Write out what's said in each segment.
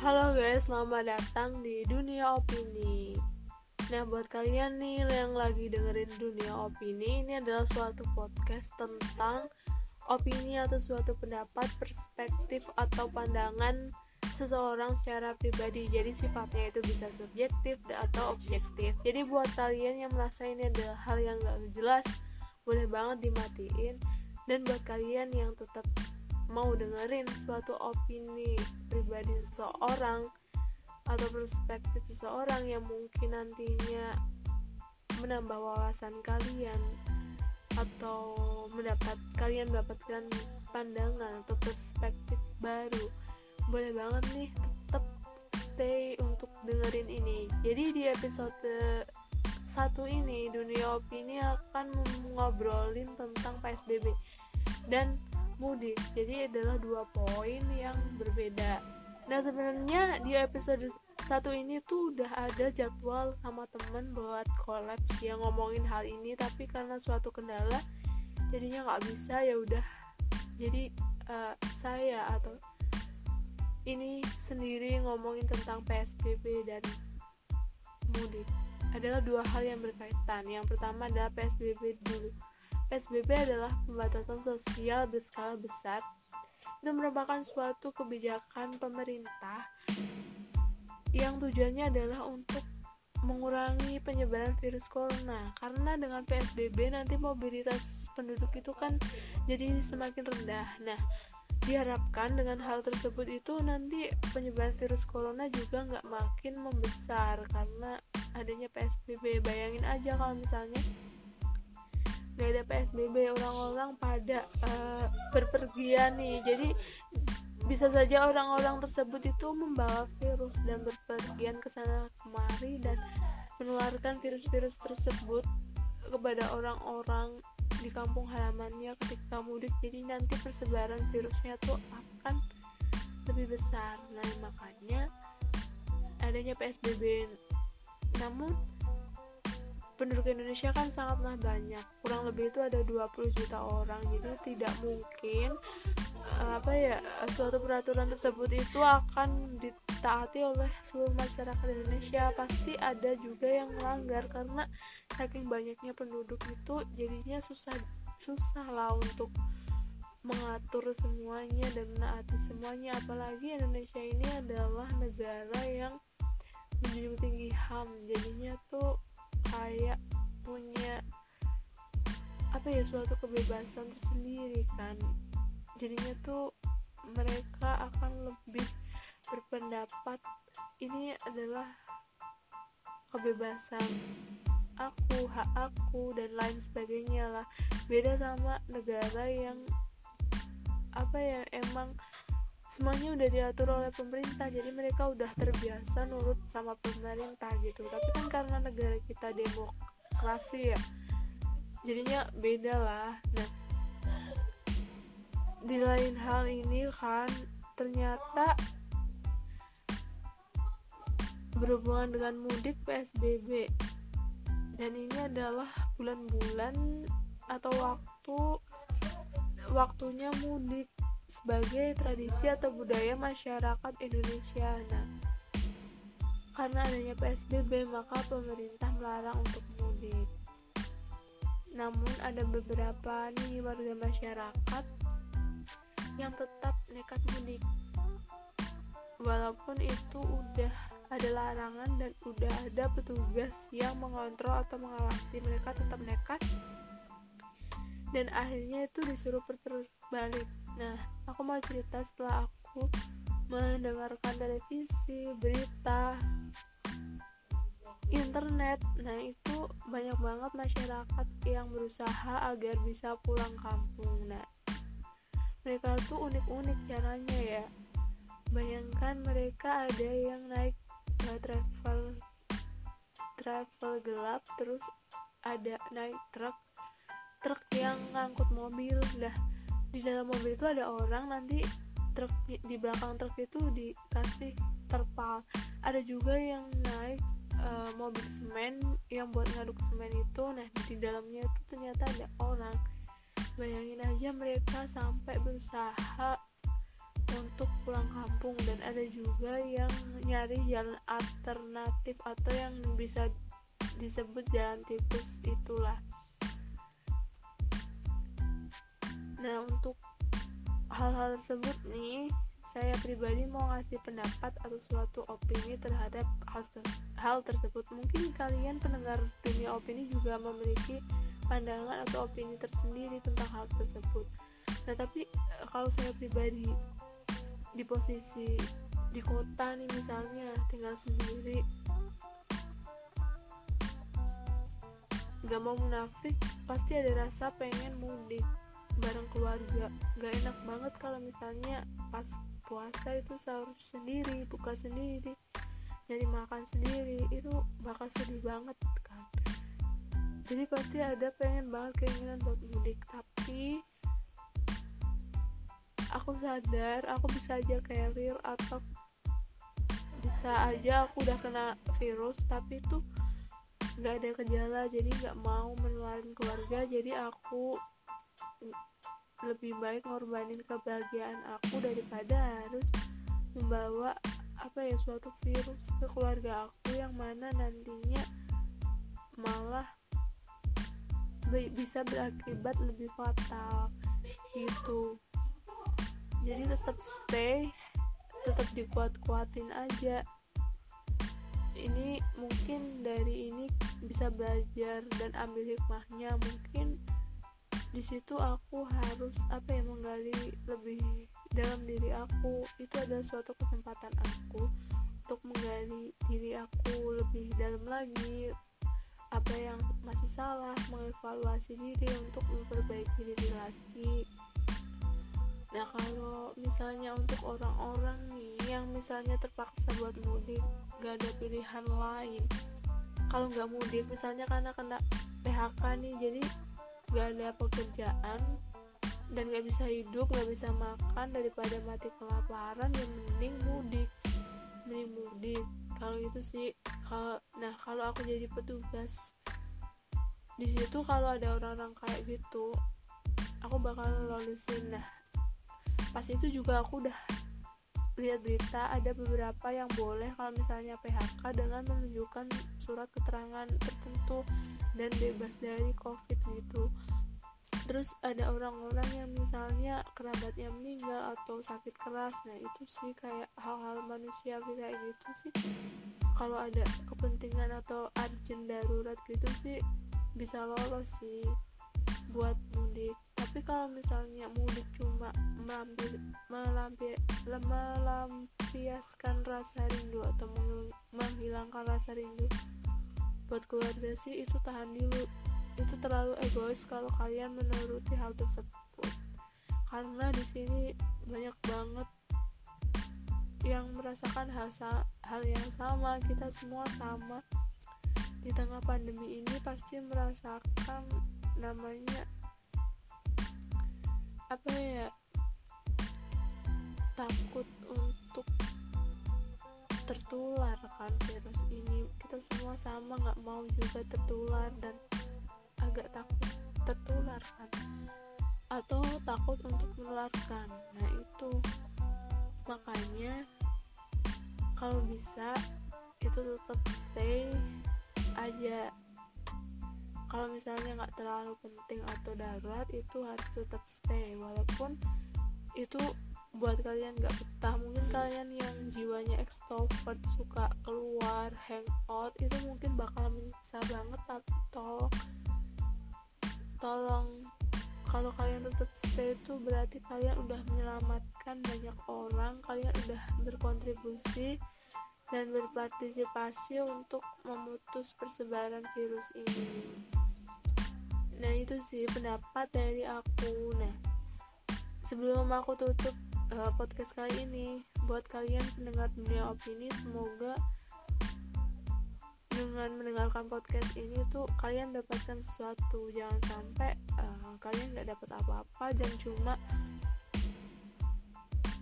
Halo guys, selamat datang di Dunia Opini. Nah, buat kalian nih yang lagi dengerin Dunia Opini, ini adalah suatu podcast tentang opini atau suatu pendapat, perspektif atau pandangan seseorang secara pribadi. Jadi sifatnya itu bisa subjektif atau objektif. Jadi buat kalian yang merasa ini adalah hal yang gak jelas, boleh banget dimatiin. Dan buat kalian yang tetap mau dengerin suatu opini pribadi seseorang atau perspektif seseorang yang mungkin nantinya menambah wawasan kalian atau mendapat kalian mendapatkan pandangan atau perspektif baru. Boleh banget nih tetap stay untuk dengerin ini. Jadi di episode satu ini dunia opini akan ngobrolin tentang PSBB dan mudik jadi adalah dua poin yang berbeda. Nah sebenarnya di episode satu ini tuh udah ada jadwal sama temen buat collab yang ngomongin hal ini tapi karena suatu kendala jadinya nggak bisa ya udah. Jadi uh, saya atau ini sendiri ngomongin tentang PSBB dan mudik adalah dua hal yang berkaitan. Yang pertama adalah PSBB dulu PSBB adalah pembatasan sosial berskala besar. Itu merupakan suatu kebijakan pemerintah yang tujuannya adalah untuk mengurangi penyebaran virus corona karena dengan PSBB nanti mobilitas penduduk itu kan jadi semakin rendah. Nah, diharapkan dengan hal tersebut itu nanti penyebaran virus corona juga nggak makin membesar karena adanya PSBB. Bayangin aja kalau misalnya gak ada PSBB orang-orang pada uh, berpergian nih. Jadi bisa saja orang-orang tersebut itu membawa virus dan berpergian ke sana kemari dan menularkan virus-virus tersebut kepada orang-orang di kampung halamannya ketika mudik. Jadi nanti persebaran virusnya tuh akan lebih besar. Nah makanya adanya PSBB namun penduduk Indonesia kan sangatlah banyak. Kurang lebih itu ada 20 juta orang. Jadi tidak mungkin uh, apa ya suatu peraturan tersebut itu akan ditaati oleh seluruh masyarakat Indonesia. Pasti ada juga yang melanggar karena saking banyaknya penduduk itu jadinya susah susah lah untuk mengatur semuanya dan menaati semuanya. Apalagi Indonesia ini adalah negara yang menjunjung tinggi HAM jadinya tuh kayak punya apa ya suatu kebebasan tersendiri kan. Jadinya tuh mereka akan lebih berpendapat ini adalah kebebasan aku hak aku dan lain sebagainya lah. Beda sama negara yang apa ya emang semuanya udah diatur oleh pemerintah jadi mereka udah terbiasa nurut sama pemerintah gitu. Tapi kan karena negara kita demokrasi ya jadinya beda lah. Nah di lain hal ini kan ternyata berhubungan dengan mudik PSBB dan ini adalah bulan-bulan atau waktu waktunya mudik sebagai tradisi atau budaya masyarakat Indonesia. Nah, karena adanya PSBB, maka pemerintah melarang untuk mudik. Namun ada beberapa nih warga masyarakat yang tetap nekat mudik. Walaupun itu udah ada larangan dan udah ada petugas yang mengontrol atau mengawasi mereka tetap nekat dan akhirnya itu disuruh putar balik Nah, aku mau cerita setelah aku mendengarkan televisi, berita, internet. Nah, itu banyak banget masyarakat yang berusaha agar bisa pulang kampung. Nah, mereka tuh unik-unik caranya ya. Bayangkan mereka ada yang naik uh, travel travel gelap terus ada naik truk truk yang ngangkut mobil lah di dalam mobil itu ada orang nanti truk di belakang truk itu dikasih terpal. Ada juga yang naik uh, mobil semen yang buat ngaduk semen itu. Nah di dalamnya itu ternyata ada orang. Bayangin aja mereka sampai berusaha untuk pulang kampung. Dan ada juga yang nyari jalan alternatif atau yang bisa disebut jalan tikus itulah nah untuk hal-hal tersebut nih saya pribadi mau ngasih pendapat atau suatu opini terhadap hal, hal tersebut. Mungkin kalian pendengar dunia opini juga memiliki pandangan atau opini tersendiri tentang hal tersebut. Nah tapi eh, kalau saya pribadi di posisi di kota nih misalnya tinggal sendiri gak mau munafik pasti ada rasa pengen mudik bareng keluarga. Gak enak banget kalau misalnya pas puasa itu sahur sendiri buka sendiri nyari makan sendiri. Itu bakal sedih banget kan? Jadi pasti ada pengen banget keinginan buat mudik. Tapi aku sadar aku bisa aja carrier atau bisa aja aku udah kena virus tapi itu nggak ada gejala. Jadi nggak mau menularin keluarga. Jadi aku lebih baik ngorbanin kebahagiaan aku daripada harus membawa apa ya suatu virus ke keluarga aku yang mana nantinya malah bisa berakibat lebih fatal gitu. Jadi tetap stay tetap dikuat-kuatin aja. Ini mungkin dari ini bisa belajar dan ambil hikmahnya. Mungkin di situ aku harus apa ya menggali lebih dalam diri aku. Itu adalah suatu kesempatan aku untuk menggali diri aku lebih dalam lagi apa yang masih salah mengevaluasi diri untuk memperbaiki diri lagi. Nah kalau misalnya untuk orang-orang nih yang misalnya terpaksa buat mudik gak ada pilihan lain. Kalau nggak mudik misalnya karena kena PHK nih jadi gak ada pekerjaan dan gak bisa hidup gak bisa makan daripada mati kelaparan yang mending mudik. Mending mudik. Kalau itu sih kalau nah kalau aku jadi petugas di situ kalau ada orang-orang kayak gitu aku bakal lulusin nah pas itu juga aku udah lihat berita ada beberapa yang boleh kalau misalnya PHK dengan menunjukkan surat keterangan tertentu dan bebas dari covid gitu. Terus ada orang-orang yang misalnya kerabatnya meninggal atau sakit keras. Nah itu sih kayak hal-hal manusia kayak gitu sih. Kalau ada kepentingan atau urgent darurat gitu sih bisa lolos sih buat mudik. Tapi kalau misalnya mudik cuma melampir, melampir, melampiaskan rasa rindu atau menghilangkan rasa rindu buat keluarga sih itu tahan dulu. Itu terlalu egois kalau kalian menuruti hal tersebut. Karena di sini banyak banget yang merasakan hal hal yang sama. Kita semua sama. Di tengah pandemi ini pasti merasakan namanya apa ya takut tertular kan virus ini. Kita semua sama nggak mau juga tertular dan agak takut tertular kan. Atau takut untuk menularkan. Nah itu. Makanya kalau bisa itu tetap stay aja. Kalau misalnya nggak terlalu penting atau darurat itu harus tetap stay. Walaupun itu buat kalian gak betah. Mungkin kalian yang jiwanya extrovert suka keluar hangout itu mungkin bakal menyiksa banget tapi tolong tolong kalau kalian tetap stay itu berarti kalian udah menyelamatkan banyak orang kalian udah berkontribusi dan berpartisipasi untuk memutus persebaran virus ini. Nah itu sih pendapat dari aku. Nah sebelum aku tutup uh, podcast kali ini. Buat kalian pendengar dunia opini semoga dengan mendengarkan podcast ini tuh kalian dapatkan sesuatu. Jangan sampai uh, kalian nggak dapat apa-apa dan cuma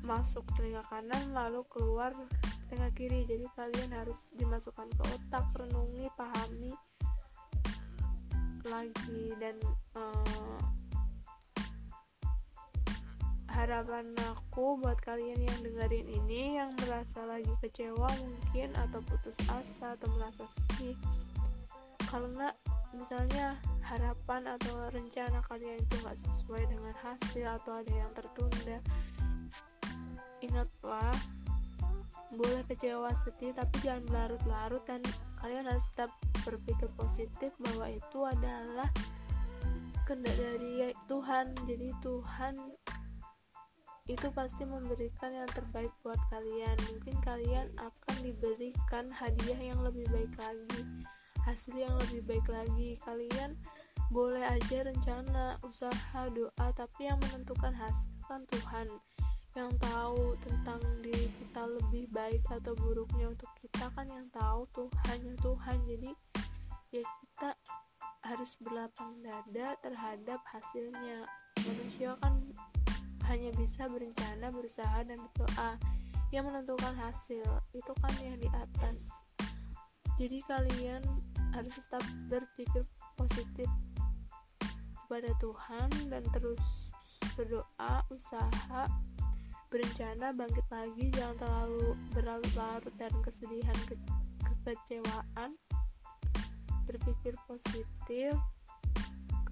masuk telinga kanan lalu keluar telinga kiri. Jadi kalian harus dimasukkan ke otak renungi pahami lagi. Dan uh, harapan aku buat kalian yang dengerin ini yang merasa lagi kecewa mungkin atau putus asa atau merasa sedih. Karena misalnya harapan atau rencana kalian itu nggak sesuai dengan hasil atau ada yang tertunda ingatlah boleh kecewa sedih tapi jangan berlarut-larut dan kalian harus tetap berpikir positif bahwa itu adalah kehendak dari Tuhan. Jadi Tuhan itu pasti memberikan yang terbaik buat kalian. Mungkin kalian akan diberikan hadiah yang lebih baik lagi hasil yang lebih baik lagi. Kalian boleh aja rencana usaha doa tapi yang menentukan hasil kan Tuhan yang tahu tentang diri kita lebih baik atau buruknya. Untuk kita kan yang tahu Tuhan yang Tuhan. Jadi ya kita harus berlapang dada terhadap hasilnya. Manusia kan hanya bisa berencana, berusaha, dan berdoa yang menentukan hasil itu kan yang di atas jadi kalian harus tetap berpikir positif kepada Tuhan dan terus berdoa, usaha, berencana, bangkit lagi, jangan terlalu berlarut-larut dan kesedihan, ke kekecewaan. Berpikir positif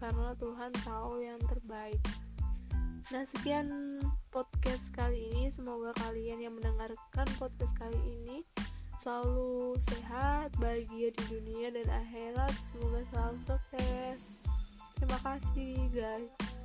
karena Tuhan tahu yang terbaik. Nah, sekian podcast kali ini. Semoga kalian yang mendengarkan podcast kali ini selalu sehat, bahagia di dunia dan akhirat. Semoga selalu sukses. Terima kasih, guys.